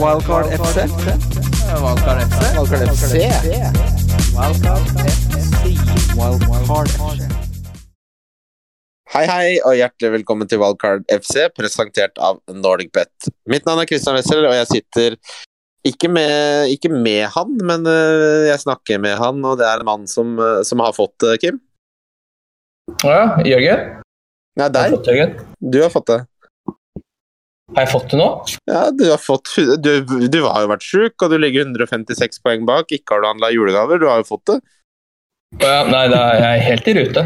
Wildcard FC. Wildcard FC. Wildcard FC. Wildcard FC. Hei, hei, og hjertelig velkommen til Wildcard FC, presentert av Nordic Bet. Mitt navn er Christian Wessel, og jeg sitter ikke med, ikke med han, men øh, jeg snakker med han, og det er en mann som, øh, som har fått det, Kim. Ja, Jørgen? Nei, deg. Du har fått det. Har jeg fått det nå? Ja, du har fått Du, du har jo vært sjuk, og du ligger 156 poeng bak. Ikke har du handla julegaver, du har jo fått det. Å ja, nei, da er jeg helt i rute.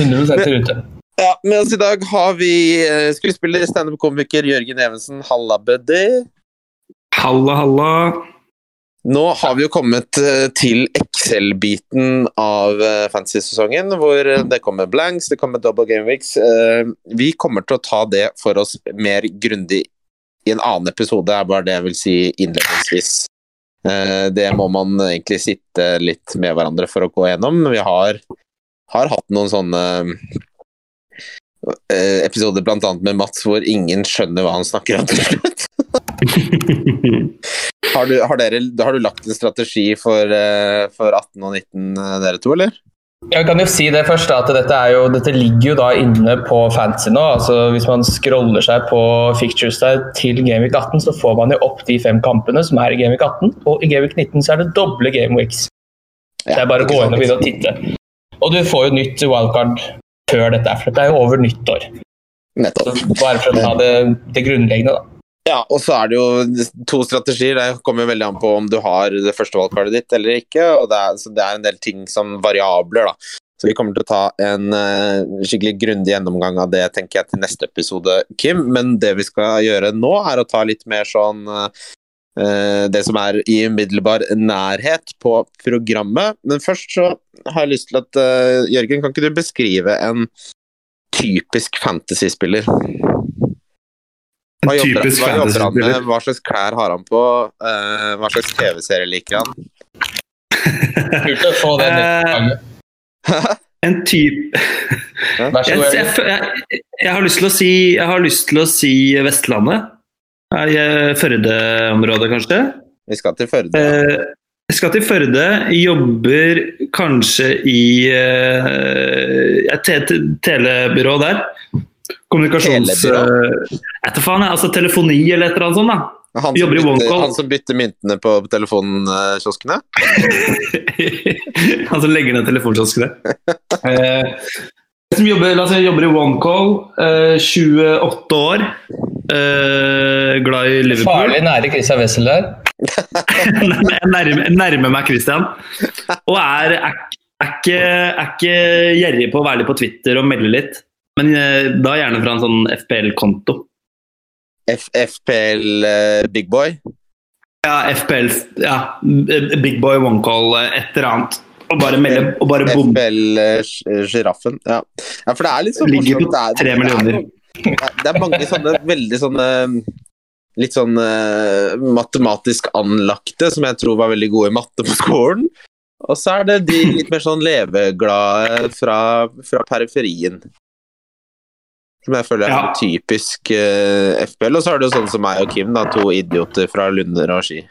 100 i rute. Ja, Med oss i dag har vi øh, skuespiller, standup-komiker Jørgen Evensen. Halla, buddy. Halla, halla. Nå har vi jo kommet eh, til Excel-biten av eh, fantasy-sesongen, hvor eh, det kommer blanks, det kommer double game weeks. Vi kommer til å ta det for oss mer grundig i en annen episode, er bare det jeg vil si innledningsvis. Det må man egentlig sitte litt med hverandre for å gå gjennom. Vi har, har hatt noen sånne episoder annet med Mats hvor ingen skjønner hva han snakker om til slutt. Har du, har, dere, har du lagt en strategi for, eh, for 18 og 19, eh, dere to, eller? Jeg kan jo si det først, at dette, er jo, dette ligger jo da inne på fancy nå. altså Hvis man scroller seg på fictures der til Gameweek 18, så får man jo opp de fem kampene som er i Gameweek 18. Og i Gameweek 19 så er det doble Gameweeks. Det er bare å gå inn og begynne å titte. Og du får jo nytt wildcard før dette, for dette er jo over nyttår. Nettopp. Bare for å ta det, det grunnleggende, da. Ja, og så er det jo to strategier. Det kommer jo veldig an på om du har det første valgkartet ditt eller ikke. og det er, det er en del ting som variabler, da. Så vi kommer til å ta en uh, skikkelig grundig gjennomgang av det tenker jeg til neste episode, Kim. Men det vi skal gjøre nå, er å ta litt mer sånn uh, det som er i umiddelbar nærhet på programmet. Men først så har jeg lyst til at uh, Jørgen, kan ikke du beskrive en typisk fantasy-spiller? Hva jobber, typisk hva jobber han med? Hva slags klær har han på? Uh, hva slags TV-serie liker han? Kult å få det nytt. En type Vær så god. jeg, jeg, jeg, har lyst til å si, jeg har lyst til å si Vestlandet. Er Førde-området, kanskje? Vi skal til Førde. Uh, Jeg skal til Førde. Jobber kanskje i uh, et te te telebyrå der. Kommunikasjons... Eh, Jeg da faen. Altså telefoni eller et eller annet sånt. da. Han som, bytter, han som bytter myntene på telefonkioskene? Han som legger ned telefonkioskene. Eh, som jobber, la oss si, jobber i OneCall, eh, 28 år. Eh, glad i Liverpool. Farlig nære Christian Wessel der. Jeg nærmer, nærmer meg Christian. Og er, er, er, ikke, er ikke gjerrig på å være litt på Twitter og melde litt. Men eh, da gjerne fra en sånn FPL-konto. FPL uh, Big Boy? Ja, FPL, ja, Big Boy One Call, eh, et eller annet. Og bare melde, og bare bom. FPL-sjiraffen. Uh, Ja. ja, for det er litt sånn Ligger på tre er millioner. Det er, det er mange sånne veldig sånne Litt sånn uh, matematisk anlagte som jeg tror var veldig gode i matte på skolen. Og så er det de litt mer sånn leveglade fra, fra periferien. Som jeg føler er Ja. typisk uh, FPL. Og så er det jo sånn som meg og Kim, da, to idioter fra Lunder og Ski.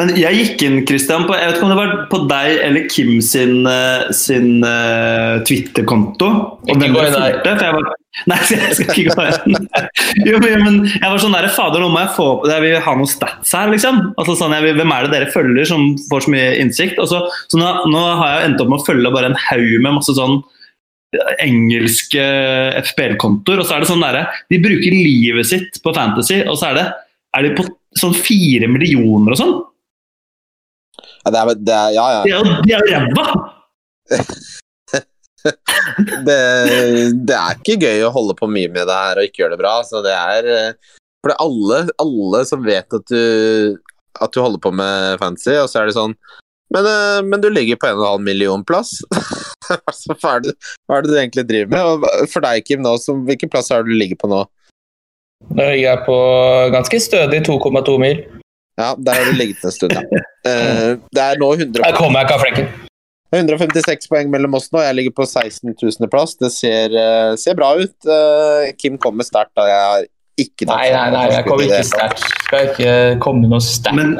Men jeg gikk inn, Christian, på, jeg vet ikke om det var på deg eller Kim sin, eh, sin uh, Twitter-konto. Og hvem dere der. fulgte. For jeg var, nei, jeg skal ikke gå inn. Jo, men, jeg var sånn der, fader, nå må jeg få Jeg vil ha noen stats her, liksom. Altså, sånn, jeg vil, hvem er det dere følger som får så mye innsikt? Og så, så nå, nå har jeg endt opp med å følge bare en haug med masse sånn engelske FPL-kontoer, og så er det sånn derre De bruker livet sitt på Fantasy, og så er det er de på sånn fire millioner og sånn. Ja, det er, det er, ja, ja. De er jo- ræva! det, det er ikke gøy å holde på mye med det her og ikke gjøre det bra. Så det er eh, For det alle, alle som vet at du, at du holder på med fantasy, og så er det sånn Men, eh, men du ligger på 1,5 million plass. Altså, hva, er det, hva er det du egentlig driver med? Og for deg, Kim, nå, så, hvilken plass er det du ligger på nå? Nå ligger jeg på ganske stødig 2,2 mil. Ja, der har du ligget en stund, ja. Eh, det er nå 100, Her kommer jeg ikke av flekken. 156 poeng mellom oss nå. Jeg ligger på 16 000. plass. Det ser, eh, ser bra ut. Kim kommer sterkt. da. Jeg har ikke tatt Nei, nei, nei, jeg kommer ikke sterkt. Skal ikke komme noe sterkt. Men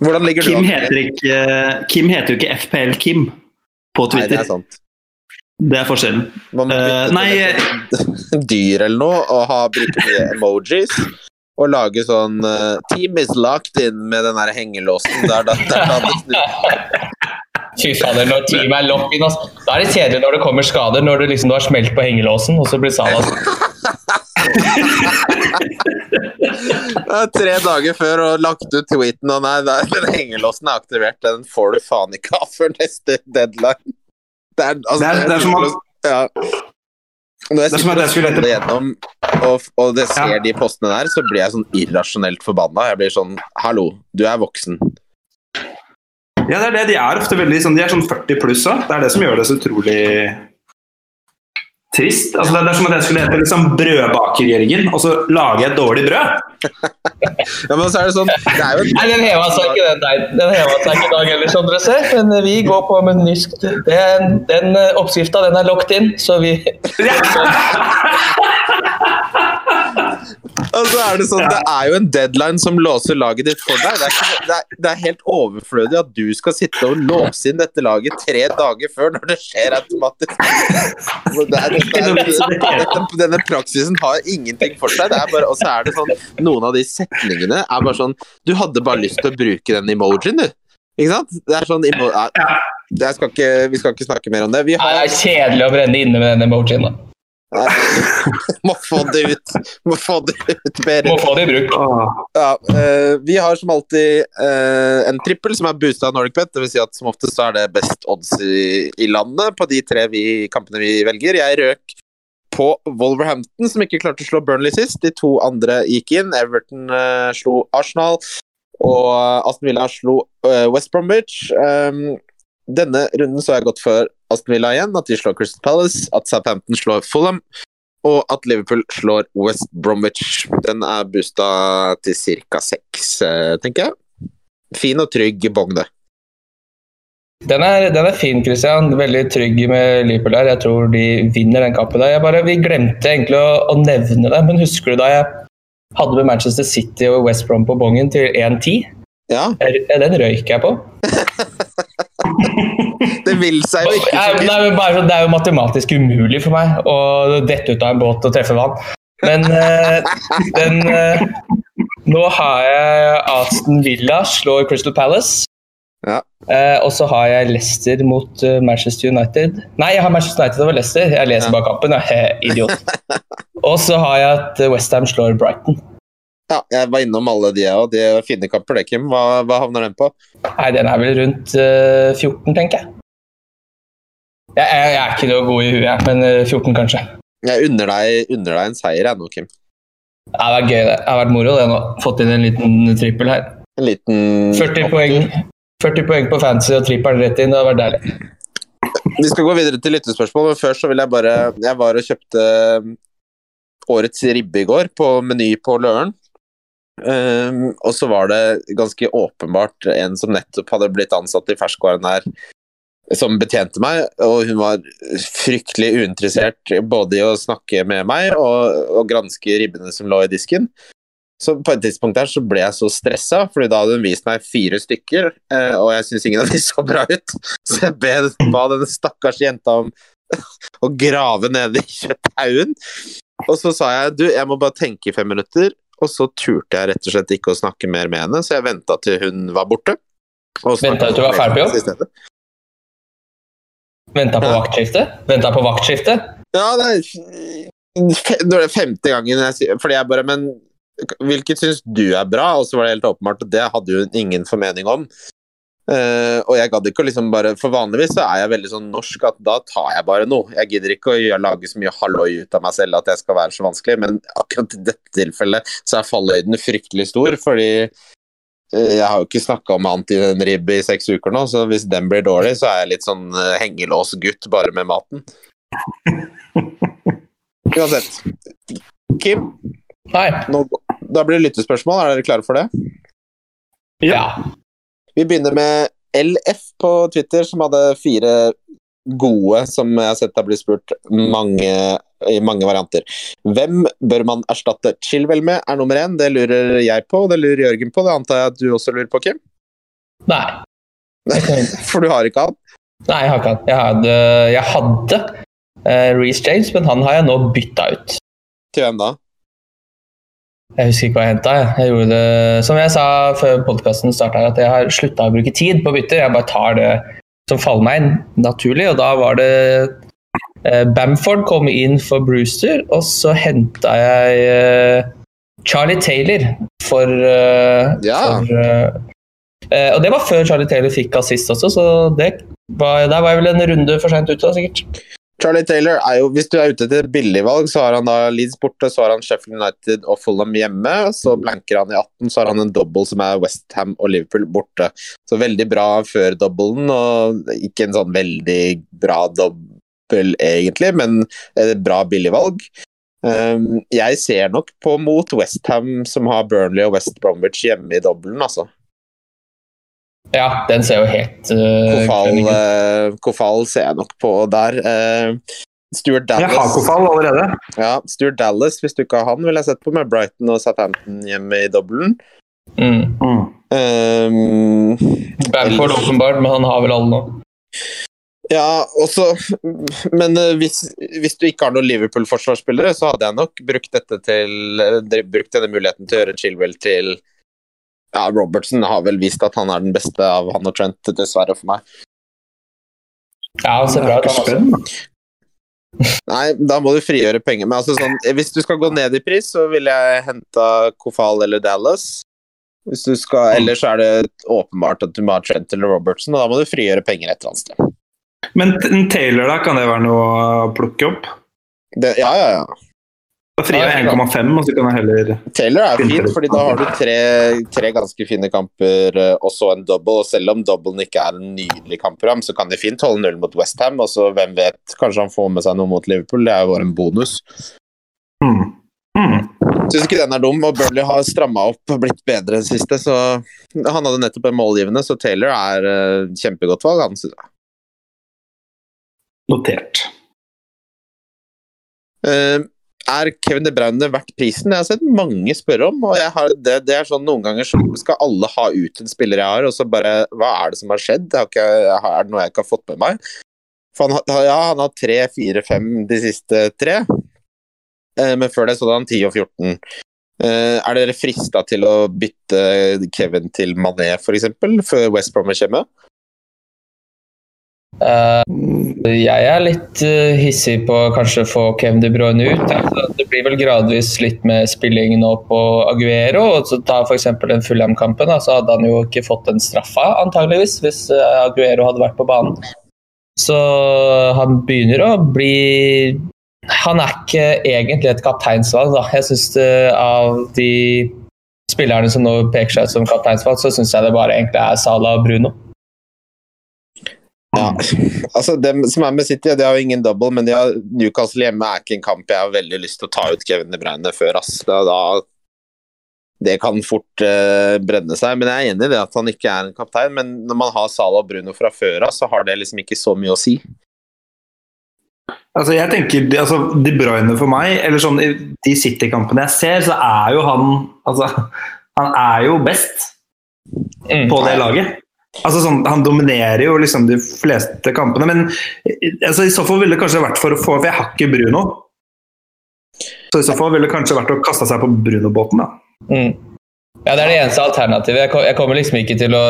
Hvordan ligger du Kim an? heter, ikke, Kim heter jo ikke FPL Kim på Nei, det Twitter. er sant. Det er forskjellen. Man Eh, nei, dyr eller noe og ha, bruke mye emojis. Og lage sånn uh, Team is locked in med den der hengelåsen. Der, der, der, der, snur. Fy fader, når teamet er lock in, altså. Da er det kjedelig når det kommer skader, når du liksom du har smelt på hengelåsen, og så blir Salah Tre dager før og lagt ut tweeten og nei, der, den hengelåsen er aktivert. Den får du faen ikke av før neste deadline. Det er, altså, Det er- det er som at- ja. Når jeg Det er som at sitter skulle og scroller gjennom og, og det ser Ja. de postene der, så blir jeg sånn irrasjonelt forbanna. Jeg blir sånn Hallo, du er voksen. Ja, det er det. De er ofte veldig sånn, de er sånn 40 pluss òg. Det er det som gjør det så utrolig trist. Altså, det er som at jeg skulle hete liksom Brødbaker Jørgen, og så lager jeg dårlig brød. Ja, men så er det sånn Det er jo Nei, den heva seg ikke den nei, Den heva seg ikke i dag heller, som dere ser. Men vi går på med nysk. Den, den eh, oppskrifta, den er locked in, så vi Og så er det sånn, det er jo en deadline som låser laget ditt for deg. Det er, ikke, det er, det er helt overflødig at du skal sitte og låse inn dette laget tre dager før når det skjer automatisk. Er, det dette, denne praksisen har ingenting for seg. Og så er det sånn, noen av de setningene er bare sånn Du hadde bare lyst til å bruke den emojien, du. Ikke sant? Det er sånn emo, skal ikke, Vi skal ikke snakke mer om det. Vi har Det er kjedelig å brenne inne med den emojien. da. Må få det ut. Må få det ut, bedre. Må få det i bruk. Ja, uh, vi har som alltid uh, en trippel som er boosta av Nordic Det vil si at som oftest så er det best odds i, i landet på de tre vi, kampene vi velger. Jeg røk på Wolverhampton, som ikke klarte å slå Burnley sist. De to andre gikk inn. Everton uh, slo Arsenal, og Aston Villa slo West Bromwich. Um, denne runden så jeg gått for Aston Villa igjen, at de slår Crystal Palace, at Southampton slår Fulham, og at Liverpool slår West Bromwich. Den er boosta til ca. seks, eh, tenker jeg. Fin og trygg bong, det. Den er, den er fin, Christian. Veldig trygg med Liverpool der. Jeg tror de vinner den kampen. der. Bare, vi glemte egentlig å, å nevne det, men husker du da jeg hadde med Manchester City og West Brom på bongen til 1-10? Ja, Den røyk jeg på. det vil seg jo ikke. Nei, det, er jo bare, det er jo matematisk umulig for meg å dette ut av en båt og treffe vann. Men eh, den eh, Nå har jeg Aston Villa slår Crystal Palace. Ja. Eh, og så har jeg Leicester mot Manchester United. Nei, jeg har Manchester United over Leicester. Jeg leser Ja. bare kampen. Jeg idiot. og så har jeg at Westham slår Brighton. Ja, jeg var innom alle de òg. De fine kamper, det, Kim. Hva, hva havner den på? Nei, den er vel rundt uh, 14, tenker jeg. Jeg, jeg, jeg er ikke noe god i huet, men uh, 14 kanskje. Jeg unner deg, unner deg en seier, jeg nå, Kim. Det det vært gøy, det. Det har vært moro det nå. Fått inn en liten trippel her. En liten 40 poeng, 40 poeng på fantasy og trippelen rett inn. Det har vært deilig. Vi skal gå videre til lyttespørsmål, men før så vil jeg bare Jeg var og kjøpte um, årets ribbe i går på Meny på Løren. Um, og så var det ganske åpenbart en som nettopp hadde blitt ansatt i ferskvaren her, som betjente meg, og hun var fryktelig uinteressert både i å snakke med meg og, og granske ribbene som lå i disken. Så på et tidspunkt der så ble jeg så stressa, fordi da hadde hun vist meg fire stykker, eh, og jeg syns ingen av de så bra ut. Så jeg ba denne stakkars jenta om å grave nede i kjøtthaugen. Og så sa jeg du, jeg må bare tenke i fem minutter, og så turte jeg rett og slett ikke å snakke mer med henne, så jeg venta til hun var borte. Venta til du var ferdig på jobb? Venta på Ja. vaktskifte? Venta på vaktskifte? Ja, det er, femte gangen jeg sier Fordi jeg bare Men hvilket syns du er bra? Og så var det helt åpenbart at det hadde hun ingen formening om. Eh, og jeg gadd ikke å liksom bare For vanligvis så er jeg veldig sånn norsk at da tar jeg bare noe. Jeg gidder ikke å gjøre, lage så mye halloi ut av meg selv at jeg skal være så vanskelig, men akkurat i dette tilfellet så er falløyden fryktelig stor, fordi eh, jeg har jo ikke snakka om annet i en ribb i seks uker nå, så hvis den blir dårlig, så er jeg litt sånn eh, hengelåsgutt bare med maten. Uansett. Kim, Hei. nå, da blir det lyttespørsmål. Er dere klare for det? Ja. Vi begynner med LF på Twitter, som hadde fire gode som jeg har sett har blitt spurt mange i mange varianter. Hvem bør man erstatte Chilwell med, er nummer én. Det lurer jeg på, og det lurer Jørgen på. Det antar jeg at du også lurer på, Kim? Nei. For du har ikke han? Nei, jeg har ikke han. Jeg hadde, jeg hadde uh, Reece James, men han har jeg nå bytta ut. Til hvem da? Jeg husker ikke hva jeg henta. Jeg. jeg gjorde det som jeg sa før podkasten starta, at jeg har slutta å bruke tid på bytter. Jeg bare tar det som faller meg inn naturlig, og da var det eh, Bamford kom inn for Brewster, og så henta jeg eh, Charlie Taylor for, eh, Ja. for eh, eh, Og det var før Charlie Taylor fikk assist også, så det var, der var jeg vel en runde for seint ute, da, sikkert. Charlie Taylor er jo, Hvis du er ute etter et billigvalg, så har han da Leeds borte, så har han Sheffield United og Fulham hjemme. Så blanker han i 18, så har han en double som er Westham og Liverpool borte. Så veldig bra før doublen, og ikke en sånn veldig bra dobbel egentlig, men et bra billigvalg. Um, jeg ser nok på mot Westham, som har Burnley og West Bromwich hjemme i dobbelen, altså. Ja, den ser jo helt uh, Kofal, uh, Kofal ser jeg nok på der. Uh, Stuart Jeg har Kofal allerede. Ja, Stuart Dallas, hvis du ikke har han, vil jeg sett på med Brighton og Southampton hjemme i dobbelen. Mm. Mm. Ehm, Bamford åpenbart, men han har vel alle nå. ja, også Men hvis, hvis du ikke har noen Liverpool-forsvarsspillere, så hadde jeg nok brukt dette til Brukt denne muligheten til å gjøre Chilwell til Ja, Robertson har vel vist at han er den beste av han og Trent, dessverre for meg. Ja, han ser bra ut, han også. Spennende. Nei, da må du frigjøre penger. Men altså sånn, hvis du skal gå ned i pris, så ville jeg henta Kofal eller Dallas. Hvis du skal, Ellers så er det åpenbart at du må ha Trent eller Robertson, og da må du frigjøre penger et eller annet sted. Men Taylor, da, kan det være noe å plukke opp? Det, ja, ja, ja. Da frier jeg 1,5, og så kan jeg heller Taylor er Fint, fordi da har du tre, tre ganske fine kamper eh, og så en double. Og selv om doublen ikke er en nydelig kampprogram, så kan de fint holde null mot Westham. Og så hvem vet, kanskje han får med seg noe mot Liverpool. Det er jo bare en bonus. mm. Mm. Syns ikke den er dum, og Burley har stramma opp og blitt bedre enn det siste. Så han hadde nettopp en målgivende, så Taylor er uh, kjempegodt valg, han synes jeg. Notert. Eh, er Kevin De Bruyne verdt prisen? Det har jeg sett mange spørre om. og har, det, det er sånn Noen ganger så skal alle ha ut en spiller jeg har, og så bare Hva er det som har skjedd? Har ikke, er det noe jeg ikke har fått med meg? For han, ja, han har tre, fire, fem de siste tre. Eh, men før det så hadde han 10 og 14. Eh, er dere frista til å bytte Kevin til Mané, f.eks., før West Bromwich hjemme? Eh, jeg er litt eh, hissig på å kanskje få Kevin De Bruyne ut. Det blir vel gradvis litt med spilling nå på Aguero. og så Ta f.eks. den Fulham-kampen. Så hadde han jo ikke fått den straffa, antageligvis, hvis eh, Aguero hadde vært på banen. Så han begynner å bli Han er ikke egentlig et kapteinsvalg, da. Jeg syns av de spillerne som nå peker seg ut som kapteinsvalg, så syns jeg det bare egentlig er Salah og Bruno. Ja, altså Dem som er med City, de har jo ingen double, men de har Newcastle hjemme er ikke en kamp jeg har veldig lyst til å ta ut Kevin De Bruyne før. ass. Da, det kan fort uh, brenne seg. Men jeg er enig i det at han ikke er en kaptein. Men når man har Salah og Bruno fra før av, så har det liksom ikke så mye å si. Altså, jeg tenker, altså, De Bruyne for meg, eller sånn i de City-kampene jeg ser, så er jo han altså, Han er jo best Mm. på det laget. Altså sånn, Han dominerer jo liksom de fleste kampene, men eh, altså, i så fall ville det kanskje vært for å få For jeg har ikke Bruno. Så i så fall ville det kanskje vært å kaste seg på Bruno-båten, da. Mm. Ja, det er det eneste alternativet. Jeg kom- Jeg kommer liksom ikke til å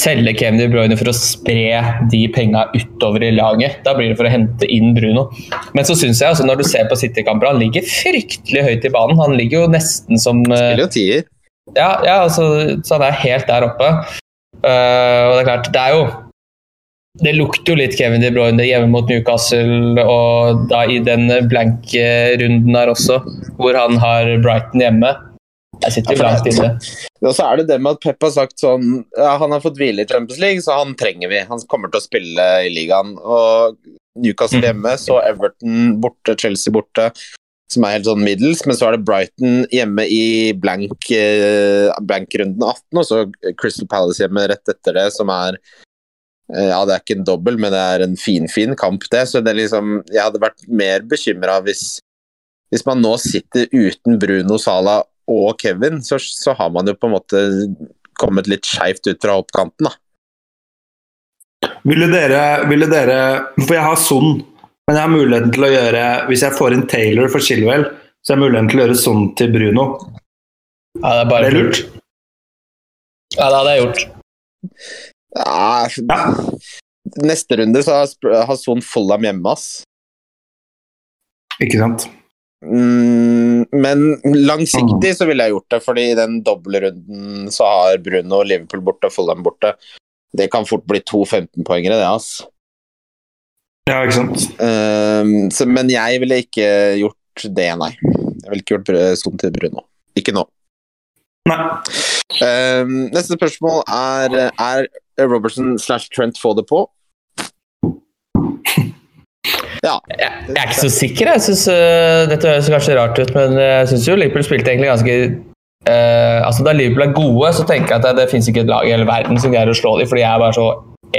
selge Kevin De Bruyne for å spre de penga utover i laget. Da blir det for å hente inn Bruno. Men så syns jeg altså, når du ser på City-kamper, han ligger fryktelig høyt i banen. Han ligger jo nesten som eh, Spiller jo tier. Ja, ja altså, så han er helt der oppe. Eh, og det er klart, det er jo Det lukter jo litt Kevin De Bruyne hjemme mot Newcastle, og da i den blanke runden her også, hvor han har Brighton hjemme. Jeg sitter Ja, det- inne. Og så er det det med at Pep har sagt sånn ja, Han har fått hvile i Champions League, så han trenger vi. Han kommer til å spille i ligaen. Og Newcastle Mm. hjemme, så Everton borte, Chelsea borte, som er helt sånn middels. Men så er det Brighton hjemme i blank, eh, blank-runden 18, og så Crystal Palace hjemme rett etter det, som er Eh, Ja, det er ikke en dobbel, men det er en finfin kamp, det. Så det er liksom Jeg hadde vært mer bekymra hvis Hvis man nå sitter uten Bruno Sala og Kevin, så, så har man jo på en måte kommet litt skeivt ut fra oppkanten, da. Ville dere, ville dere For jeg har Son, men jeg har muligheten til å gjøre Hvis jeg får inn Taylor for Chilwell, så har jeg muligheten til å gjøre sånn til Bruno. Ja, det er bare Det er lurt. Ja, det hadde jeg gjort. Ja, neste runde så har, Son Follham hjemme, ass. Ikke sant? Mm, men langsiktig så ville jeg gjort det, fordi i den dobbeltrunden så har Bruno Liverpool borte og Fulham borte. Det kan fort bli to 15-poengere, det, altså. Ja, ikke sant. Uh, så, men jeg ville ikke gjort det, nei. Jeg ville ikke gjort sånn til Bruno. Ikke nå. Nei. Uh, neste spørsmål er Er Robertson slash Trent få det på? Ja. Jeg jeg er ikke så sikker. Jeg synes, uh, Dette høres kanskje rart ut, men jeg syns jo Liverpool spilte egentlig ganske uh, altså Da Liverpool er gode, så tenker jeg at det, det fins ikke et lag i hele verden som greier å slå dem, fordi jeg er bare så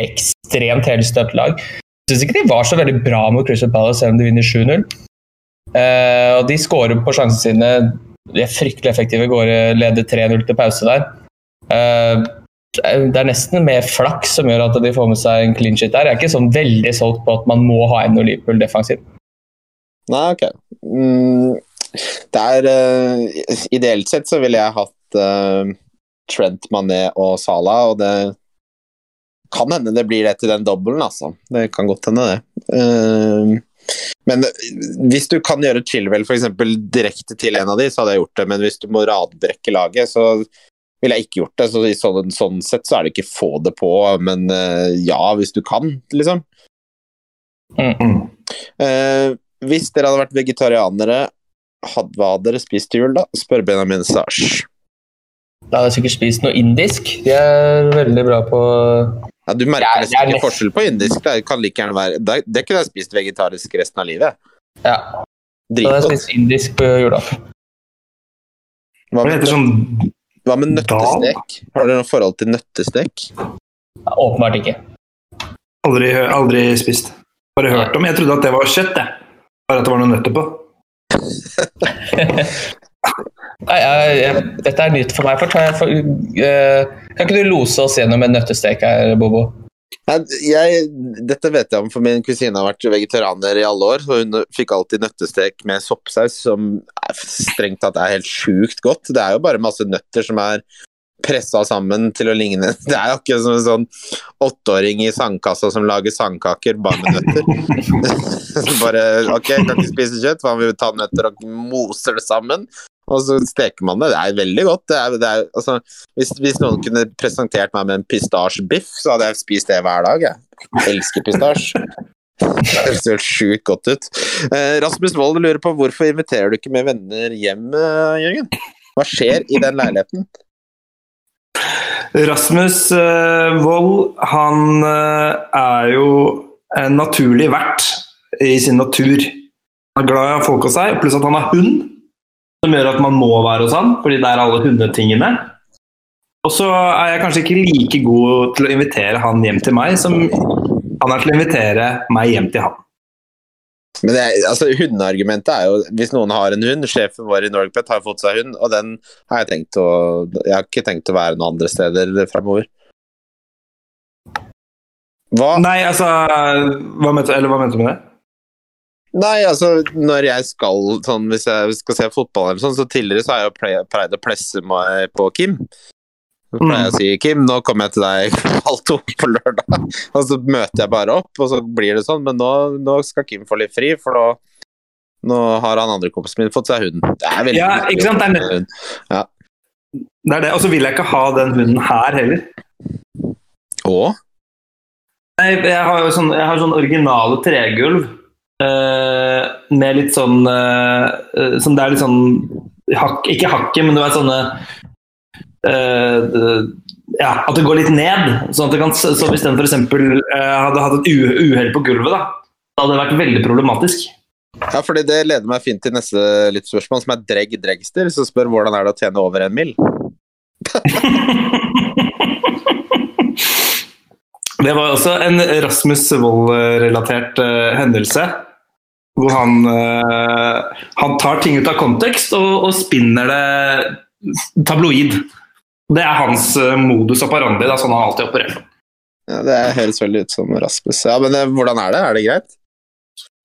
ekstremt helstøpt lag. Syns ikke de var så veldig bra mot Crystal Palace, selv om de vinner 7-0. Eh, og de skårer på sjansene sine. De er fryktelig effektive, går leder 3-0 til pause der. Eh, det er nesten mer flaks som gjør at de får med seg en clean shit der. Jeg er ikke sånn veldig solgt på at man må ha en Liverpool defensivt. Nei, ok. Mm, det er uh, Ideelt sett så ville jeg hatt uh, Trent, Mané og Salah, og det kan hende det blir det til den dobbelen, altså. Det kan godt hende, det. Uh, men hvis du kan gjøre Chilwell f.eks. direkte til en av de, så hadde jeg gjort det. Men hvis du må radbrekke laget, så ville jeg ikke gjort det. Så i sånn, sånn sett så er det ikke få det på, men uh, ja, hvis du kan, liksom. Mm. Eh, hvis dere hadde vært vegetarianere, hadde, hva hadde dere spist til jul, da? Spør Benjamin Sars. Da hadde jeg sikkert spist noe indisk. De er veldig bra på Ja, du merker Det er- nesten det er ikke nest- forskjell på indisk. Det kan like gjerne være Det, det kunne jeg spist vegetarisk resten av livet. Ja, da hadde jeg Dritgodt. spist indisk på julaften. Hva med, sånn hva med nøttestek? Har dere noe forhold til nøttestek? Ja, åpenbart ikke. aldri, aldri spist. Bare hørt om. Jeg trodde at det var kjøtt, jeg. Bare at det var noen nøtter på. Nei, jeg, jeg, dette er nytt for meg. For, for, uh, kan ikke du lose oss gjennom en nøttestek her, Bobo? Jeg, dette vet jeg om, for min kusine har vært vegetarianer i alle år. Og hun fikk alltid nøttestek med soppsaus, som er strengt tatt er helt sjukt godt. Det er jo bare masse nøtter som er pressa sammen til å ligne Det er jo ikke som en sånn åtteåring i sandkassa som lager sandkaker bare med nøtter. bare OK, kan ikke spise kjøtt, hva om vi tar nøtter og moser det sammen? Og så steker man det. Det er veldig godt. Det er, det er, altså, hvis, hvis noen kunne presentert meg med en pistasjebiff, så hadde jeg spist det hver dag. Jeg elsker pistasje. Det høres helt sjukt godt ut. Eh, Rasmus Wold lurer på hvorfor inviterer du ikke med venner hjem, eh, Jørgen? Hva skjer i den leiligheten? Rasmus eh, Wold, han eh, er jo en naturlig vert i sin natur. Han er glad i å ha folk hos seg, pluss at han er hund, som gjør at man må være hos han, fordi det er alle hundetingene. Og så er jeg kanskje ikke like god til å invitere han hjem til meg, som han er til å invitere meg hjem til han. Men det, altså, Hundeargumentet er jo hvis noen har en hund Sjefen vår i Norgpet har fått seg hund, og den har jeg tenkt å Jeg har ikke tenkt å være noen andre steder fremover. Hva? Nei, altså hva mente, Eller hva mente du med det? Nei, altså når jeg skal sånn, Hvis jeg skal se fotball eller sånn, så tidligere så har jeg jo ple- pleid å presse meg på Kim. Så pleier jeg å si Kim, nå kommer jeg til deg halv to på lørdag. Og så møter jeg bare opp, og så blir det sånn. Men nå, nå skal Kim få litt fri, for nå, nå har han andre kompisen min fått seg hund. Det er veldig Ja, ikke sant, det er ja. Det er det. Og så vil jeg ikke ha den hunden her heller. Og? Nei, jeg har jo sånn, jeg har sånn originale tregulv eh, med litt sånn eh, eh, Som det er litt sånn hak, Ikke hakket, men det er sånne uh, Ja, at det går litt ned. Sånn at det kan, så hvis den f.eks. Uh, hadde hatt et uhell på gulvet, da, da hadde det vært veldig problematisk. Ja, fordi det leder meg fint til neste lyttspørsmål, som er Dregg Dregster, som spør hvordan er det å tjene over en mill. Det var også en Rasmus Wold-relatert hendelse. Hvor han, uh, han tar ting ut av kontekst og, og spinner det tabloid. Det er hans uh, modus operandi. Det er sånn han alltid opererer. Ja, det høres veldig ut som Rasmus. Ja, men det, hvordan er det? Er det greit?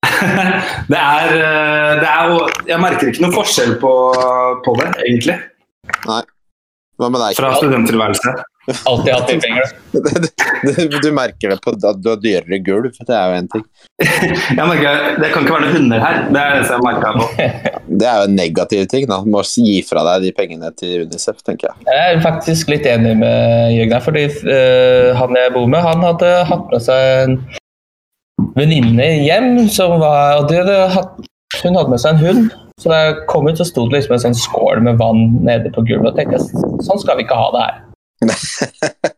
det er, eh, det er jo Jeg merker ikke noe forskjell på, på det, egentlig. Hva med deg? Fra studenttilværelse. Alltid hatt litt penger. Du, du merker det på at du har dyrere gulv, det er jo en ting. Jeg merker, det kan ikke være noen hunder her. Det er det jeg merka på. Det er jo en negativ ting. da. Du må gi fra deg de pengene til Unicef, tenker jeg. Jeg er faktisk litt enig med Jørgen her, fordi uh, han jeg bor med, han hadde hatt med seg en venninne hjem som var og de hadde hatt, Hun hadde med seg en hund. Så da jeg kom ut, så sto det liksom en sånn skål med vann nede på gulvet. Og tenkte sånn skal vi ikke ha det her.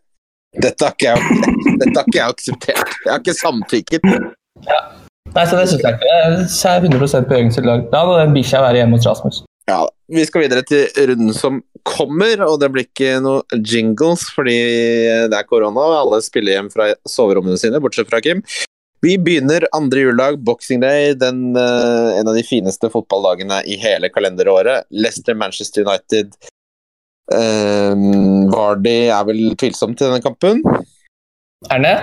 Dette har ikke jeg, dette har ikke jeg akseptert. Jeg har ikke samtykket. Nei, så det synes jeg ikke. Jeg er 100 på Jørgens lag. Da må den bikkja være hjemme hos Rasmus. Ja, Vi skal videre til runden som kommer, og det blir ikke noe jingles fordi det er korona og alle spiller hjem fra soverommene sine, bortsett fra Kim. Vi begynner andre juledag, boxing day, den, eh, en av de fineste fotballdagene i hele kalenderåret. Leicester-Manchester United. Um, Vardy er vel tvilsom til denne kampen. Er han det?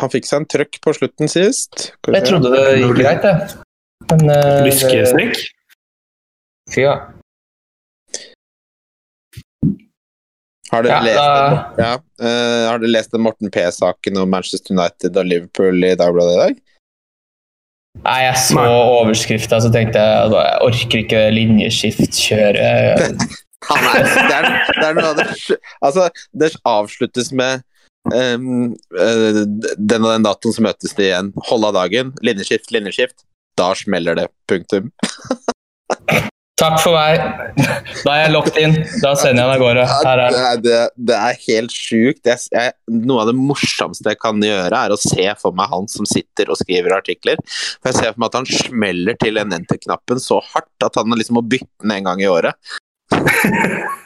Han fikk seg en trøkk på slutten sist. Jeg trodde det gikk greit, jeg. Men uh, Lyskestrekk. Fy ja. Har dere Ja, lest, ja, Uh, har dere lest den Morten P-saken om Manchester United og Liverpool i Dagbladet i dag? Nei, jeg så overskrifta, så tenkte jeg at jeg orker ikke linjeskiftkjøret. Han er, det, er, det er noe av det Altså, det avsluttes med um, uh, den og den datoen så møtes de igjen. Hold av dagen. Linjeskift, linjeskift. Da smeller det. Punktum. Takk for meg. Da er jeg locked in. Da sender jeg den av gårde. Her er Det det, det er helt sjukt. Noe av det morsomste jeg kan gjøre, er å se for meg han som sitter og skriver artikler. For Jeg ser for meg at han smeller til en enter-knappen så hardt at han liksom må bytte den en gang i året.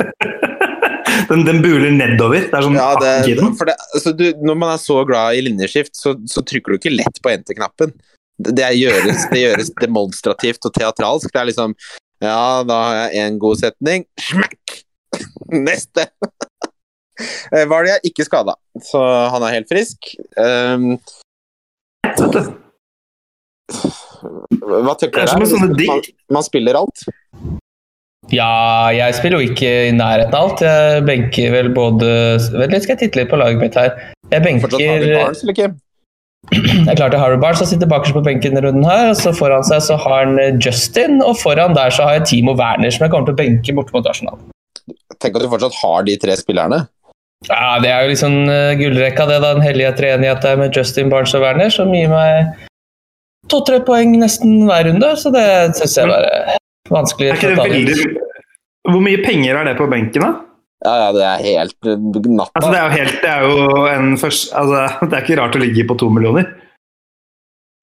Den, den buler nedover. Det er sånn Ja, det, det, altså, du, når man er så glad i linjeskift, så, så trykker du ikke lett på enter-knappen. Det, gjøres, det gjøres demonstrativt og teatralsk. Det er liksom Ja, da har jeg én god setning. Smekk! Neste! Var det jeg ikke skada, så han er helt frisk. Um, hva tenker du dere? Man, man spiller alt. Ja, jeg spiller jo ikke i nærheten av alt. Jeg benker vel både Vent litt, skal jeg titte litt på laget mitt her. Jeg Fortsatt har vi benker Barnes, eller ikke? Jeg er Harry Barnes som sitter bakerst på benken i runden her. og så Foran seg så har han eh, Justin, og foran der så har jeg Timo Werner, som jeg kommer til å benke borte mot Arsenal. Tenk at du fortsatt har de tre spillerne. Ja, Det er jo liksom uh, gullrekka, det. da, Den hellige treenighet der med Justin Barnes og Werner, som gir meg to-tre poeng nesten hver runde. Så det syns jeg bare er vanskelig. Er ikke det veldig Hvor mye penger er det på benken, da? Ja, ja, det er helt eh, natta. Altså, det er jo helt Det er jo en først, altså, Det er ikke rart å ligge på to millioner.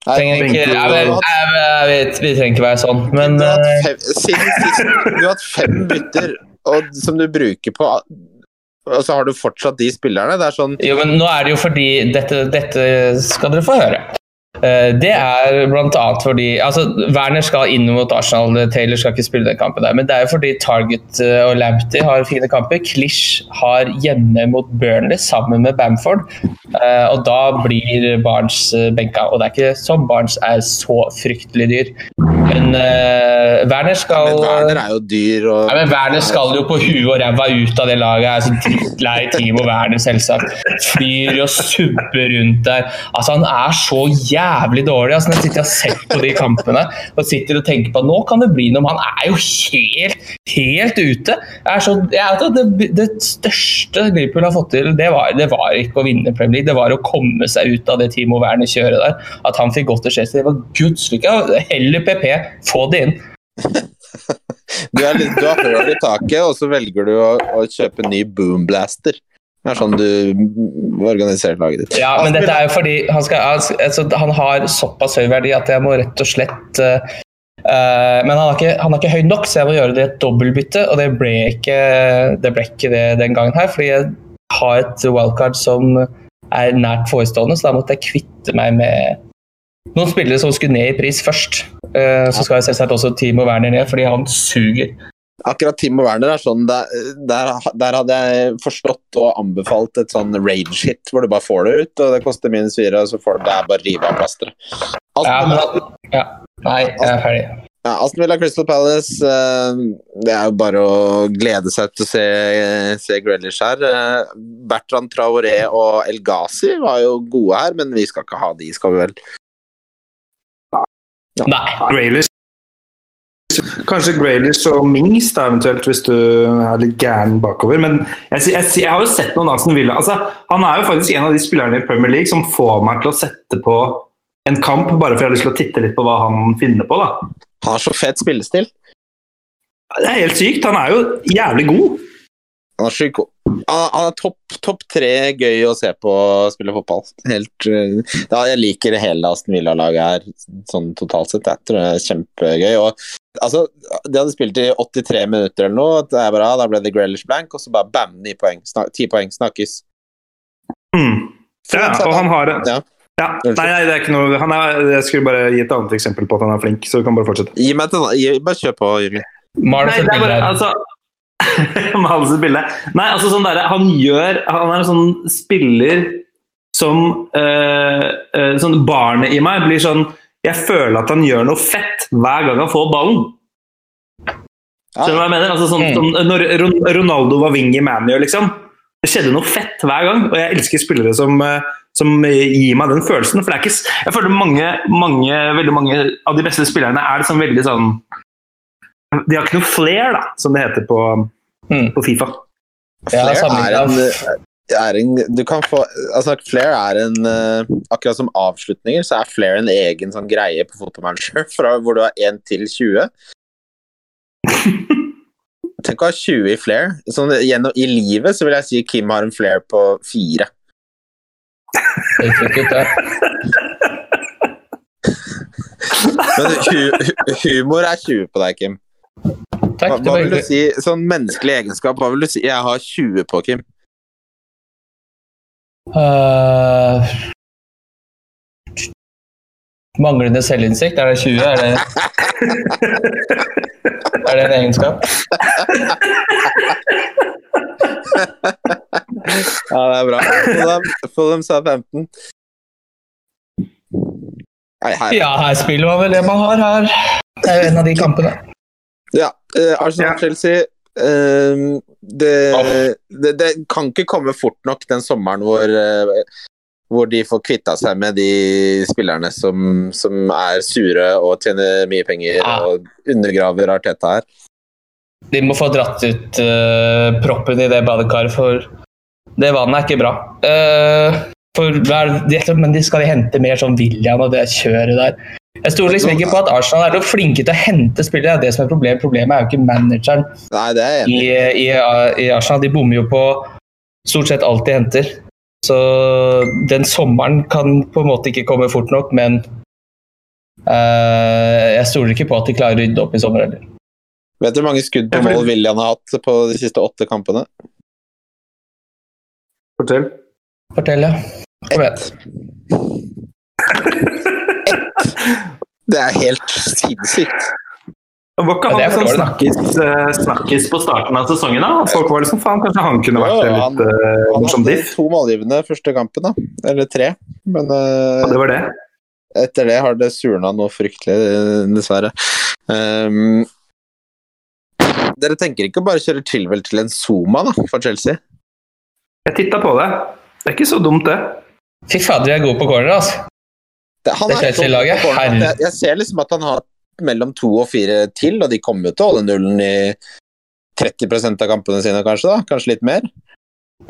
Nei, Trenger ikke, du ja, men, hatt- jeg, jeg vet, vi trenger ikke være sånn, men du har eh, fem, siden sist du har hatt fem bytter og, som du bruker på Og så har du fortsatt de spillerne. Det er sånn Jo, men nå er det jo fordi Dette, dette skal dere få høre. Eh, Det er annet fordi altså Werner skal inn mot Arsenal, Taylor skal ikke spille den kampen der. Men det er jo fordi Target eh, og Lamptey har fine kamper. Klish har hjemme mot Burnley sammen med Bamford. Eh, Og da blir Barnes benka. Og det er ikke sånn Barnes er så fryktelig dyr. Men uh, Werner skal Men Werner er jo dyr og ja, men Werner skal jo på huet og ræva ut av det laget. Jeg er så drittlei Timo Werner, selvsagt. Flyr og subber rundt der. Altså, Han er så jævlig dårlig. Altså, når jeg sitter og ser på de kampene og sitter og tenker på at nå kan det bli noe, han er jo helt, helt ute. Så, jeg, det, det største Liverpool har fått til, det var, det var ikke å vinne Premier League, det var å komme seg ut av det Timo Werner-kjøret der. At han fikk godt til Chelsea, det var guds lykke. Heller PP, få det inn. du, er, litt- du har høl i taket, og så velger du å, å kjøpe ny boomblaster. Det er sånn du organiserer laget ditt. Ja, men dette er jo fordi han, skal, altså, han har såpass høy verdi at jeg må rett og slett eh, eh, Men han har, ikke, han har ikke høy nok, så jeg må gjøre det i et dobbeltbytte. Og det ble ikke det, ble ikke det den gangen her, fordi jeg har et wildcard som er nært forestående, så da måtte jeg kvitte meg med noen spillere som skulle ned i pris først. Uh, så skal jeg selvsagt også Timo Werner ned, fordi han suger. Akkurat Timo Werner er sånn der, der, der hadde jeg forstått og anbefalt et sånn rage hit hvor du bare får det ut, og det koster minus fire, og så får du det er bare rive av plasteret. Ja, men, ja. Nei, jeg er ferdig. Ja, Aston Villa Crystal Palace eh, Det er jo bare å glede seg til å se, se Grealish her. Eh, Bertrand Traoré og El Ghazi var jo gode her, men vi skal ikke ha de, skal vi vel? Nei. Graylish. Kanskje Graylish og Mings, da, eventuelt, hvis du er litt gæren bakover. Men jeg, jeg, jeg har jo sett noen Aston Villa altså, Han er jo faktisk en av de spillerne i Premier League som får meg til å sette på en kamp, bare for jeg har lyst til å titte litt på hva han finner på. da. Har så fet spillestil. Det er helt sykt. Han er jo jævlig god. Han er sykt god. Han, han er topp top tre gøy å se på å spille fotball. Helt, eh, ja, jeg liker hele Aston Villa-laget her sånn totalt sett. Jeg tror det er kjempegøy. Og, altså, de hadde spilt i 83 minutter eller noe. Det er bra, Da ble det Grealish blank, og så bare bam, ni poeng. Snak, ti poeng. Snakkes. Mm. Ja, og han har Ja. ja. Nei, nei, det er ikke noe han er, Jeg skulle bare gi et annet eksempel på at han er flink, så du kan bare fortsette. Gi meg til, gi, bare kjør på, Jørgen. Nei, det er bare, altså Med alle bilde. Nei, altså sånn der, han gjør Han er en sånn spiller som eh, eh, Sånn barnet i meg blir sånn Jeg føler at han gjør noe fett hver gang han får ballen. Skjønner du hva jeg mener? Altså, sånn, Mm. sånn, når Ronaldo var wing i ManU, liksom. Det skjedde noe fett hver gang, og jeg elsker spillere som, eh, som gir meg den følelsen. For det er ikke, jeg føler mange, mange, veldig mange av de beste spillerne er liksom veldig sånn De har ikke noe flair, da, som det heter på, Mm. på Fifa. Ja, Flair er en, er en Du kan få Altså, Flair er en eh, Akkurat som avslutninger, så er Flair en egen sånn greie på fotballmanager, fra hvor du har 1 til 20. Tenk å ha 20 i Flair. Sånn, gjennom, I livet så vil jeg si Kim har en Flair på 4. Helt sikkert, ja. Men hu, humor er 20 på deg, Kim. Takk, Hva, vil du si, sånn menneskelig egenskap, hva vil du si? Jeg har 20 på, Kim. Uh, manglende selvinnsikt, er det 20? Er det, er det en egenskap? Ja, det er bra. Fulham, Fulham Southampton. Nei, her. Ja, her spiller man vel det man har her. Det er jo en av de kampene. Ja, eh, Arsenal-Chelsea eh, det, det, det kan ikke komme fort nok den sommeren hvor, eh, hvor de får kvitta seg med de spillerne som, som er sure og tjener mye penger Ja. og undergraver Arteta her. De må få dratt ut uh, proppen i det badekaret, for det vannet er ikke bra. Uh, for men de skal hente mer sånn William og det kjøret der. Jeg stoler liksom ikke på at Arsenal er så flinke til å hente spillere. Det er det som er problemet. Problemet er jo ikke manageren Nei, det er i. i, i Arsenal. De bommer jo på stort sett alt de henter. Så den sommeren kan på en måte ikke komme fort nok, men uh, jeg stoler ikke på at de klarer å rydde opp i sommer heller. Vet du hvor mange skudd på mål William har hatt på de siste åtte kampene? Fortell. Fortell, ja. Kom igjen. Det er helt sinnssykt. Var ikke Ja, han sånn snakkes, eh, på starten av sesongen? da? Folk var liksom faen, kanskje han kunne vært Ja, han- litt uh, Han hadde diff? to målgivende første kampen, da. Eller tre. Men uh, Ja, det var det. etter det har det surna noe fryktelig, eh, dessverre. Um, dere tenker ikke å bare kjøre Chilwell til en Zuma da, for Chelsea? Jeg titta på det. Det er ikke så dumt, det. Fy fader, jeg er god på corner, altså. Han Det Chelsea-laget, jeg, jeg ser liksom at han har mellom to og fire til, og de kommer jo til å holde nullen i 30% av kampene sine, kanskje. da, Kanskje litt mer.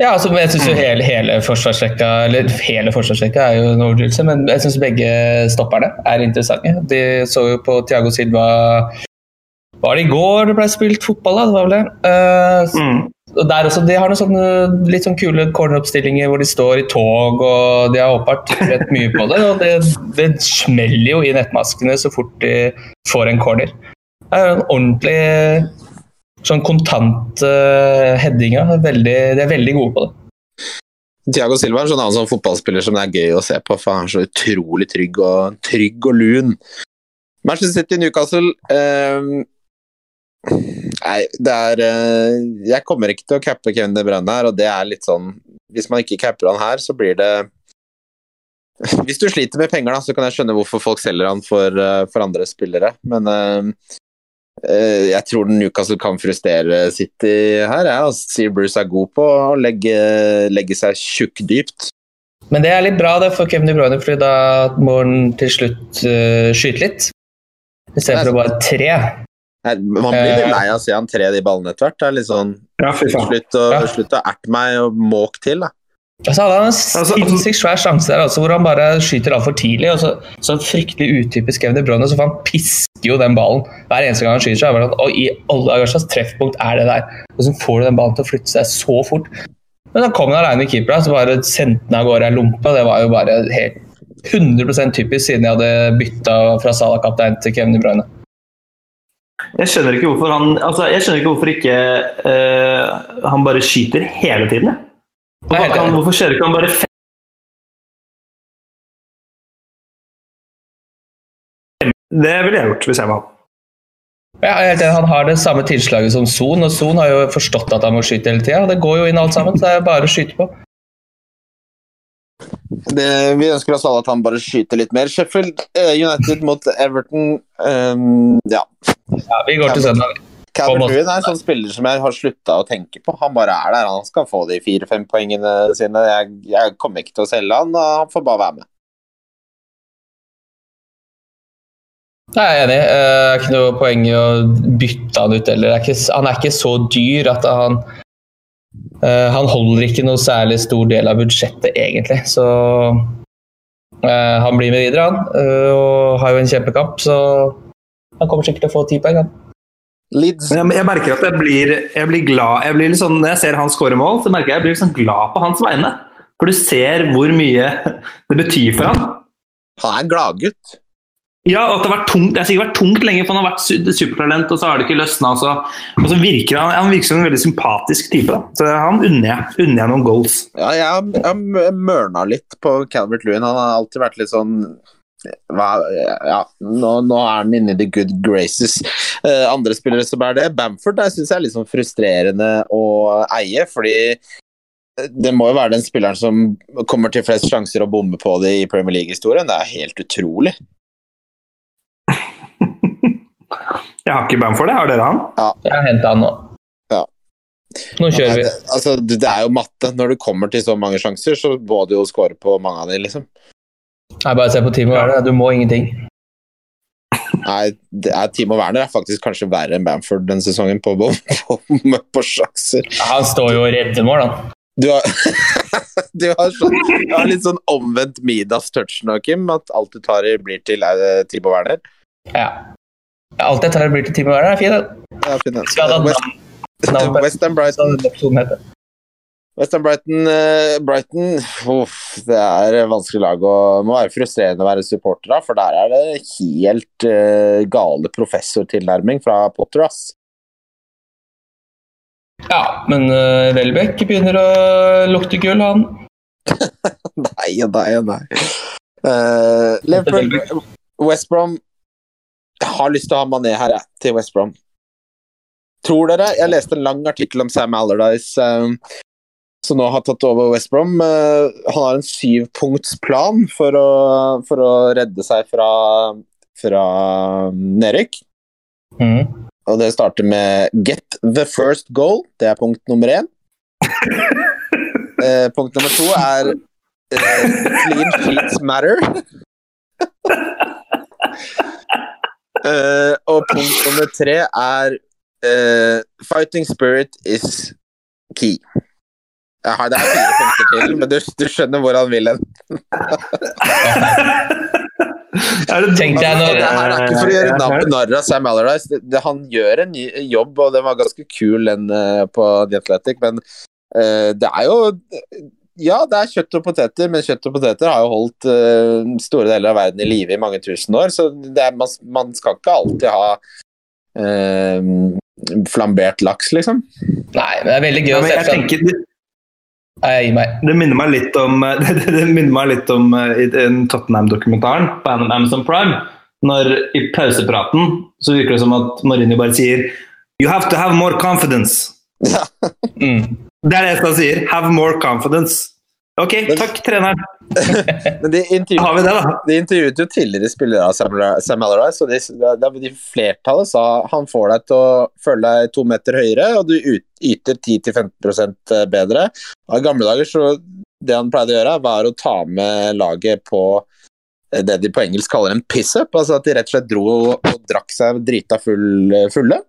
Ja, altså, jeg synes jo hele, hele forsvarsrekka Eller hele forsvarsrekka er jo en overdrivelse, men jeg syns begge stopperne er interessante. De så jo på Thiago Silva Var det i går det ble spilt fotball, da? Det var vel det. Uh, Mm. Der også, De har noen sånne litt sånn kule corneroppstillinger hvor de står i tog, og de har åpenbart rett mye på det. og Det, det smeller jo i nettmaskene så fort de får en corner. Det er jo en ordentlig sånn kontant uh, headinga. Veldig, de er veldig gode på det. Tiago Silva er en sånn sånn fotballspiller som det er gøy å se på, for han er så utrolig trygg og, trygg og lun. Manchester City Newcastle eh, Nei, det er eh, Jeg kommer ikke til å cappe Kevin De Bruyne her, og det er litt sånn Hvis man ikke capper han her, så blir det Hvis du sliter med penger, da, så kan jeg skjønne hvorfor folk selger han for, eh, for andre spillere, men uh, jeg tror Newcastle kan frustrere City her. Jeg altså, sier Bruce er god på å legge, legge seg tjukkdypt. Men det er litt bra det for Kevin De Bruyne, fordi da må han til slutt uh, skyte litt. Istedenfor bare tre. Nei, Man blir litt Eh. lei av å se han tre de ballene etter hvert. Det er litt sånn Ja. Slutt å, Ja. slutt å erte meg og måk til, da. Og så hadde han en Altså, sinnssykt svær sjanse der altså, hvor han bare skyter altfor tidlig. og Så, så fryktelig utypisk Kevin De Bruyne, så for han pisker jo den ballen hver eneste gang han skyter. Er bare sånn, og i alle dager slags treffpunkt er det der? Og så får du den ballen til å flytte seg så fort. Men da kom han alene i keeperen, så bare sendte han av gårde ei lompe. Det var jo bare helt 100% typisk siden jeg hadde bytta fra Salah-kaptein til Kevin De Bruyne. Jeg skjønner ikke hvorfor han altså, Jeg skjønner ikke hvorfor ikke uh, han bare skyter hele tiden. Hvorfor, kan, hvorfor kjører ikke han bare fem Det ville jeg gjort hvis jeg var han. Ja, jeg helt enig. Han har det samme tilslaget som Son, og Son har jo forstått at han må skyte hele tida. Det går jo inn alt sammen, så det er bare å skyte på. Det, vi ønsker oss alle at han bare skyter litt mer. Sheffield eh, United mot Everton. um, ja. Ja, vi går til søndag. Calvert Lewin er en sånn spiller som jeg har slutta å tenke på. Han bare er der. Han skal få de fire-fem poengene sine. Jeg, jeg kommer ikke til å selge han, han får bare være med. Jeg er enig. Eh, Det er ikke noe poeng i å bytte han ut heller. Er Han er ikke så dyr at han eh, Han holder ikke noe særlig stor del av budsjettet, egentlig. Så eh, han blir med videre, han. og har jo en kjempekamp, så han kommer sikkert til å få ti poeng, han. Leeds Men jeg, jeg merker at jeg blir, jeg blir glad jeg blir sånn, Når jeg ser han skåre mål, så merker jeg at jeg blir sånn glad på hans vegne. For du ser hvor mye det betyr for han. Han er en gladgutt. Ja, og at det har vært tungt, det har sikkert vært tungt lenge, for han har vært supertalent, og så har det ikke løsna. Og så, og så virker han, han virker som en veldig sympatisk type. Da. Så han unner jeg, unner jeg noen goals. Ja, jeg jeg har mørna litt på Calvert Lewin. Han har alltid vært litt sånn hva, ja, nå, nå er han inne i the good graces. Uh, andre spillere som er det. Bamford der syns jeg er litt sånn frustrerende å eie, fordi det må jo være den spilleren som kommer til flest sjanser å bomme på det i Premier League-historien. Det er helt utrolig. Jeg har ikke Bamford, jeg. Har dere han? Jeg har henta han nå. Ja. Nå kjører vi. Altså, det det er jo matte. Når du kommer til så mange sjanser, så må du jo score på mange av dem, liksom. Nei, bare se på Timo Werner. Du må ingenting. Nei, det er Timo Werner er faktisk kanskje verre enn Bamford denne sesongen på, på, på, på sjanser. Ja, Han står jo og redder mål, han. Du har, du har, sånn, du har litt sånn omvendt Midas-touch nå, Kim. At alt du tar i, blir til eh, Timo Werner. Ja. Alt jeg tar i, blir til Timo Werner, er fint, det. Ja, fin, ja. West, West Brighton, hadde episoden hett det. West Ham Brighton, eh, Brighton uff, Det er vanskelig lag å må være frustrerende å være supporter av, for der er det helt uh, gale professortilnærming fra Potter, ass. Ja, men uh, Welbeck begynner å lukte gull, han. Nei og nei og nei. Uh, Liverpool, West Brom Jeg har lyst til å ha Mané her, jeg, til West Brom. Tror dere Jeg leste en lang artikkel om Sam Allardyce, um, som nå har tatt over West Brom. Uh, han har en syvpunktsplan for å, for å redde seg fra, fra nedrykk. Mm. Og det starter med 'get the first goal'. Det er punkt nummer én. Eh, punkt nummer to er eh, 'clean sheets matter'. Eh, og punkt nummer tre er eh, 'fighting spirit is key'. Jeg har, det er fire punkter til, men du, du skjønner hvor han vil hen. Det Tenkte jeg når det her er ikke for å gjøre Ja, narr ja. av Sam Alarise. Det, det, han gjør en ny jobb, og den var ganske kul, den eh, på The Athletic, men uh, det er jo Ja, det er kjøtt og poteter, men kjøtt og poteter har jo holdt uh, store deler av verden i live i mange tusen år, så det er, man, man skal ikke alltid ha uh, flambert laks, liksom. Nei, men det er veldig gøy Ja, å se Nei, Jeg gir meg. Det minner meg litt om, det, det, det minner meg litt om eh, i den Tottenham-dokumentaren på Amazon Prime. Når i pausepraten så virker det som at Mourinho bare sier You have to have more confidence. Mm. Det er det han sier. Have more confidence. Ok, takk, treneren. Men de, vi det, de intervjuet jo tidligere spillere av Sam, Alarise, og de, de, de flertallet sa han får deg til å føle deg to meter høyere, og du ut, yter 10-15 bedre. Og I gamle dager så det han pleide å gjøre, var å ta med laget på det de på engelsk kaller en piss-up, altså at de rett og slett dro og, og drakk seg drita full, fulle.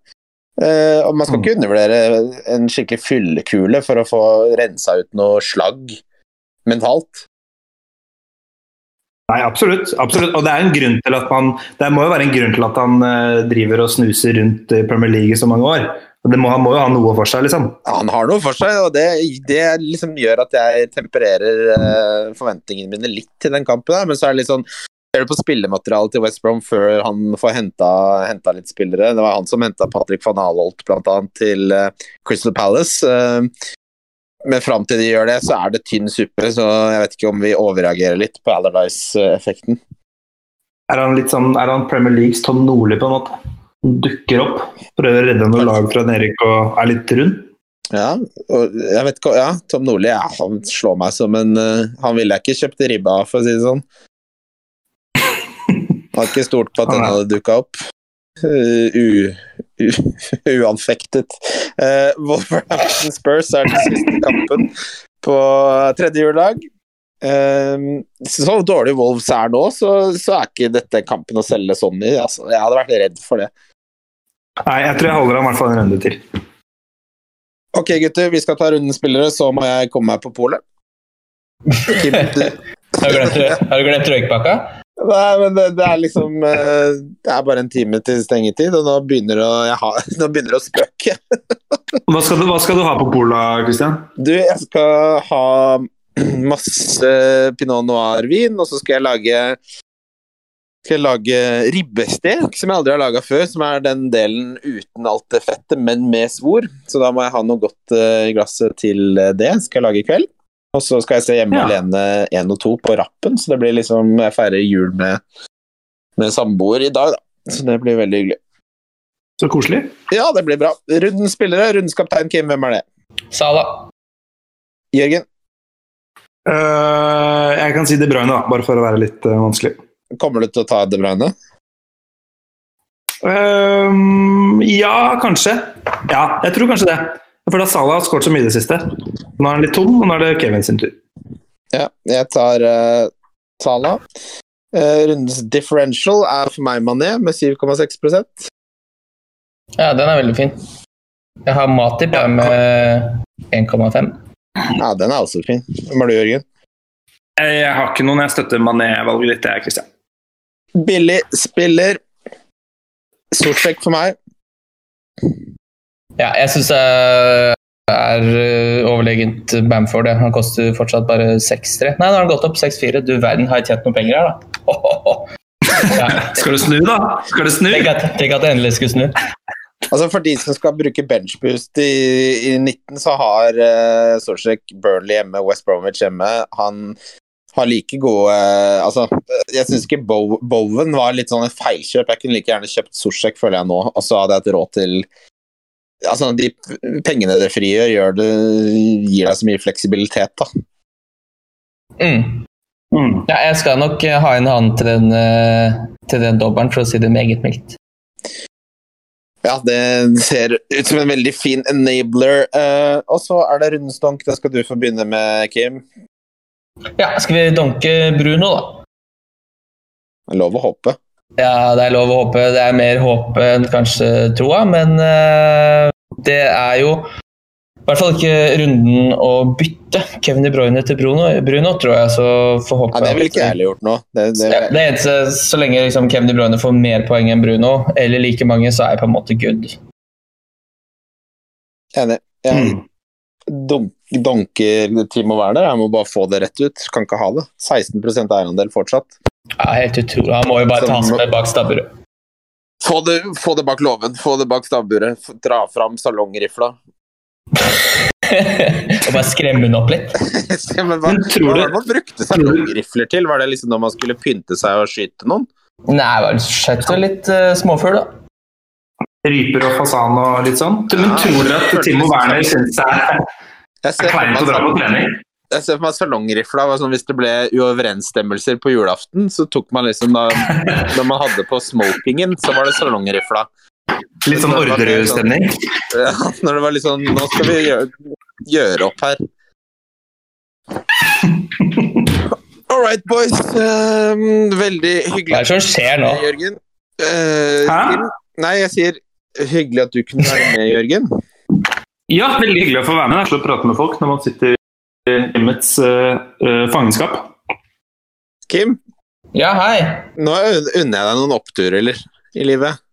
Uh, og Man skal ikke undervurdere en skikkelig fyllekule for å få rensa ut noe slagg mentalt. Nei, absolutt. absolutt. Og det er en grunn til at man Det må jo være en grunn til at han eh, driver og snuser rundt i Premier League i så mange år. Det må, Han må jo ha noe for seg, liksom. Han har noe for seg, og det, det liksom gjør at jeg tempererer eh, forventningene mine litt til den kampen. der, Men så er det litt sånn Ser du på spillematerialet til West Brom før han får henta, henta litt spillere? Det var han som henta Patrick van Alholt blant annet til eh, Crystal Palace. eh, men fram til de gjør det, så er det tynn suppe, så jeg vet ikke om vi overreagerer litt på Alardis-effekten. Er han litt sånn, er han Premier Leagues Tom Nordli, på en måte? Dukker opp, prøver å redde noen lag fra Nerik og er litt rund? Ja, og jeg vet ikke, ja, Tom Nordli ja, han slår meg som en uh, Han ville jeg ikke kjøpt ribba av, for å si det sånn. Har ikke stolt på at den hadde dukka opp. Uh, uanfektet. Uh, Wolverhampton Spurs er den siste kampen på tredje juledag. Um, så dårlig Wolves er nå, så, så er ikke dette kampen å selge sånn i. Altså, jeg hadde vært redd for det. Nei, jeg tror jeg holder ham i hvert fall en runde til. Ok, gutter, vi skal ta runden spillere, så må jeg komme meg på polet. Har du glemt, har du glemt røykpakka? Nei, men det, det er liksom eh, Det er bare en time til stengetid, og nå begynner det å, jeg ha, nå begynner det å spøke. Hva skal, du, hva skal du ha på pola, Christian? Du, jeg skal ha masse pinot noir-vin, og så skal jeg lage skal jeg lage ribbestek, som jeg aldri har laga før. Som er den delen uten alt det fettet, men med svor. Så da må jeg ha noe godt eh, i glasset til det. Skal jeg lage i kveld. Og så skal jeg se Hjemme Ja. alene 1 og 2 på rappen, så det blir liksom Jeg feirer jul med, med samboer i dag, da. Så det blir veldig hyggelig. Så koselig. Ja, det blir bra. Rundens spillere, rundens kaptein Kim, hvem er det? Sala. Jørgen, Uh, jeg kan si De Bruyne, da, bare for å være litt uh, vanskelig. kommer du til å ta De Bruyne? Ehm, ja, kanskje. Ja, jeg tror kanskje det. For da Salah har skåret så mye i det siste. Nå er han litt tom, og nå er det Kevin sin tur. Ja, jeg tar uh, Salah. Uh, rundens differential er for meg Mané med 7,6% Ja, den er veldig fin. Jeg har Matip jeg, med 1,5. Ja, den er også fin. Hvem er du, Jørgen? Jeg, jeg har ikke noen jeg støtter Mané-valget ditt, jeg, Christian. Billig spiller. Sortsjekk for meg. Ja, jeg syns det er øh, overlegent Bamford. Han koster fortsatt bare 6-3. Nei, nå har han gått opp 6-4. Du verden, har jeg tjent noen penger her, da? Ja, Skal du snu, da? Skal du snu? tenk, at, tenk at jeg endelig skulle snu. Altså For de som skal bruke benchboost i, i 19, så har uh, Sortsjekk Burnley hjemme, West Bromwich hjemme. Han har like gode uh, Altså, jeg syns ikke Bowen var litt sånn et feilkjøp. Jeg kunne like gjerne kjøpt Sorsak, føler jeg nå, og så hadde jeg hatt råd til Altså, de pengene det frigjør, gjør det, gir deg så mye fleksibilitet, da. Mm. Mm. Ja, jeg skal nok øh, ha en annen til den, øh, til den dobbelen, for å si det meget mildt. Ja, det ser ut som en veldig fin enabler. Uh, og så er det rundstank. Det skal du få begynne med, Kim. Ja, skal vi donke Bruno, da? Det er lov å håpe. Ja, det er lov å håpe. Det er mer håp enn kanskje troa, men øh, det er jo i hvert fall ikke runden å bytte Kevin De Bruyne til Bruno, Bruno tror jeg, så får håpe Ja, det ville ikke jeg heller gjort nå. Det, det, Ja, det eneste, Så lenge liksom Kevin De Bruyne får mer poeng enn Bruno, eller like mange, så er jeg på en måte good. Enig. Jeg Mm. dunk, donker Timo Werner. Jeg må bare få det rett ut. Kan ikke ha det. 16% eierandel fortsatt. Ja, helt utrolig. Han må jo bare tas med bak stabburet. Få det, få det bak låven, få det bak stabburet. Dra fram salongrifla. Og bare skremme henne opp litt. Ja, Men hva, tror hva du- var det man brukte salongrifler til? Var det liksom når man skulle pynte seg og skyte noen? Nei, var det skjøtt og litt uh, småfugl, da. Ryper og fasan og litt sånn. Men tror dere at Timo Werner syns det er, kleint å dra på trening? Jeg ser for meg salongrifla var sånn hvis det ble uoverensstemmelser på julaften, så tok man liksom da Når man hadde på smokingen, så var det salongrifla. Litt sånn Orderud-stemning? Ja, når det var litt sånn Nå skal vi gjøre, gjøre opp her. All right, boys. Um, veldig Hva hyggelig, er det som skjer nå? Jørgen. Uh, Hæ? Nei, jeg sier hyggelig at du kunne være med, Jørgen. Ja, veldig hyggelig å få være med. Det er så å prate med folk når man sitter hjemmets uh, fangenskap. Kim, Ja, hei. nå unner jeg deg noen oppturer, eller? I livet.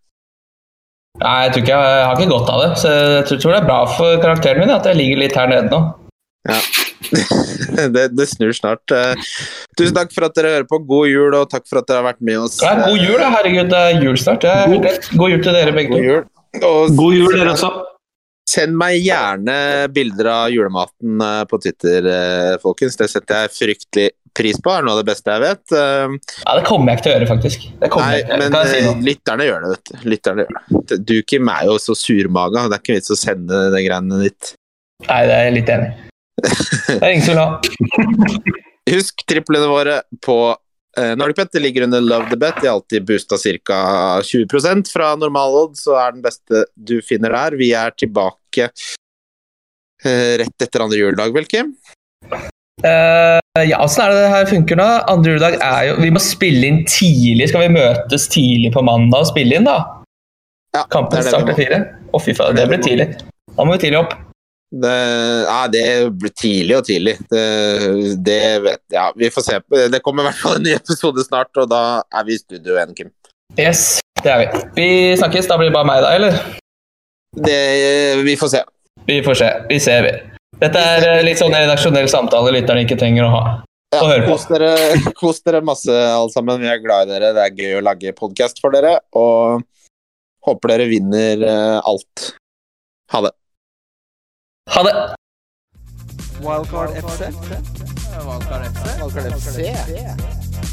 Nei, jeg tror ikke jeg, jeg har ikke godt av det. Så jeg tror, tror det er bra for karakteren min at jeg ligger litt her nede nå. det, det snur snart. Eh, tusen takk for at dere hører på. God jul, og takk for at dere har vært med oss. Ja, god jul, da. Herregud, det er jul snart. Rett. God jul til dere begge God jul. Og God jul, dere også. Send meg gjerne bilder av julematen eh, på Twitter, eh, folkens. Det setter jeg fryktelig pris på. Det er noe av det beste jeg vet. Eh, Ja, det kommer jeg ikke til å gjøre, faktisk. Det Nei, men si lytterne gjør det, vet du. Lytterne gjør det. Du, Kim, er jo så surmaga. Det er ikke vits å sende det greiene ditt. Nei, det er jeg litt enig i. Det er ingen som vil ha. Husk triplene våre på eh, Norgepet. Det ligger under Love the Bet. De er alltid boosta ca. 20% fra normalodd, så er den beste du finner der. Vi er tilbake eh, rett etter andre juledag, vel, Kim? Uh, ja, åssen er det det her funker nå? Andre juledag er jo Vi må spille inn tidlig. Skal vi møtes tidlig på mandag og spille inn, da? Ja, Kampen det er det starter fire. Å, fy faen, det blir tidlig. Da må vi tidlig opp. Det, ja, det blir tidlig og tidlig. Det, det vet Ja, vi får se. Det kommer i hvert fall en ny episode snart, og da er vi i studio igjen, Kim. Yes, det er vi. Vi snakkes. Da blir det bare meg, da, eller? Det, vi får se. Vi får se. Vi ser, vi. Dette er litt sånn redaksjonell samtale lytterne ikke trenger å ha. Ja, kos, dere, kos dere masse, alle sammen. Vi er glad i dere. Det er gøy å lage podkast for dere. Og håper dere vinner eh, alt. Ha det. Ha det! Wildcard FC. Wildcard FC. Wildcard FC.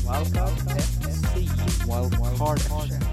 Wildcard FC. Wildcard FC.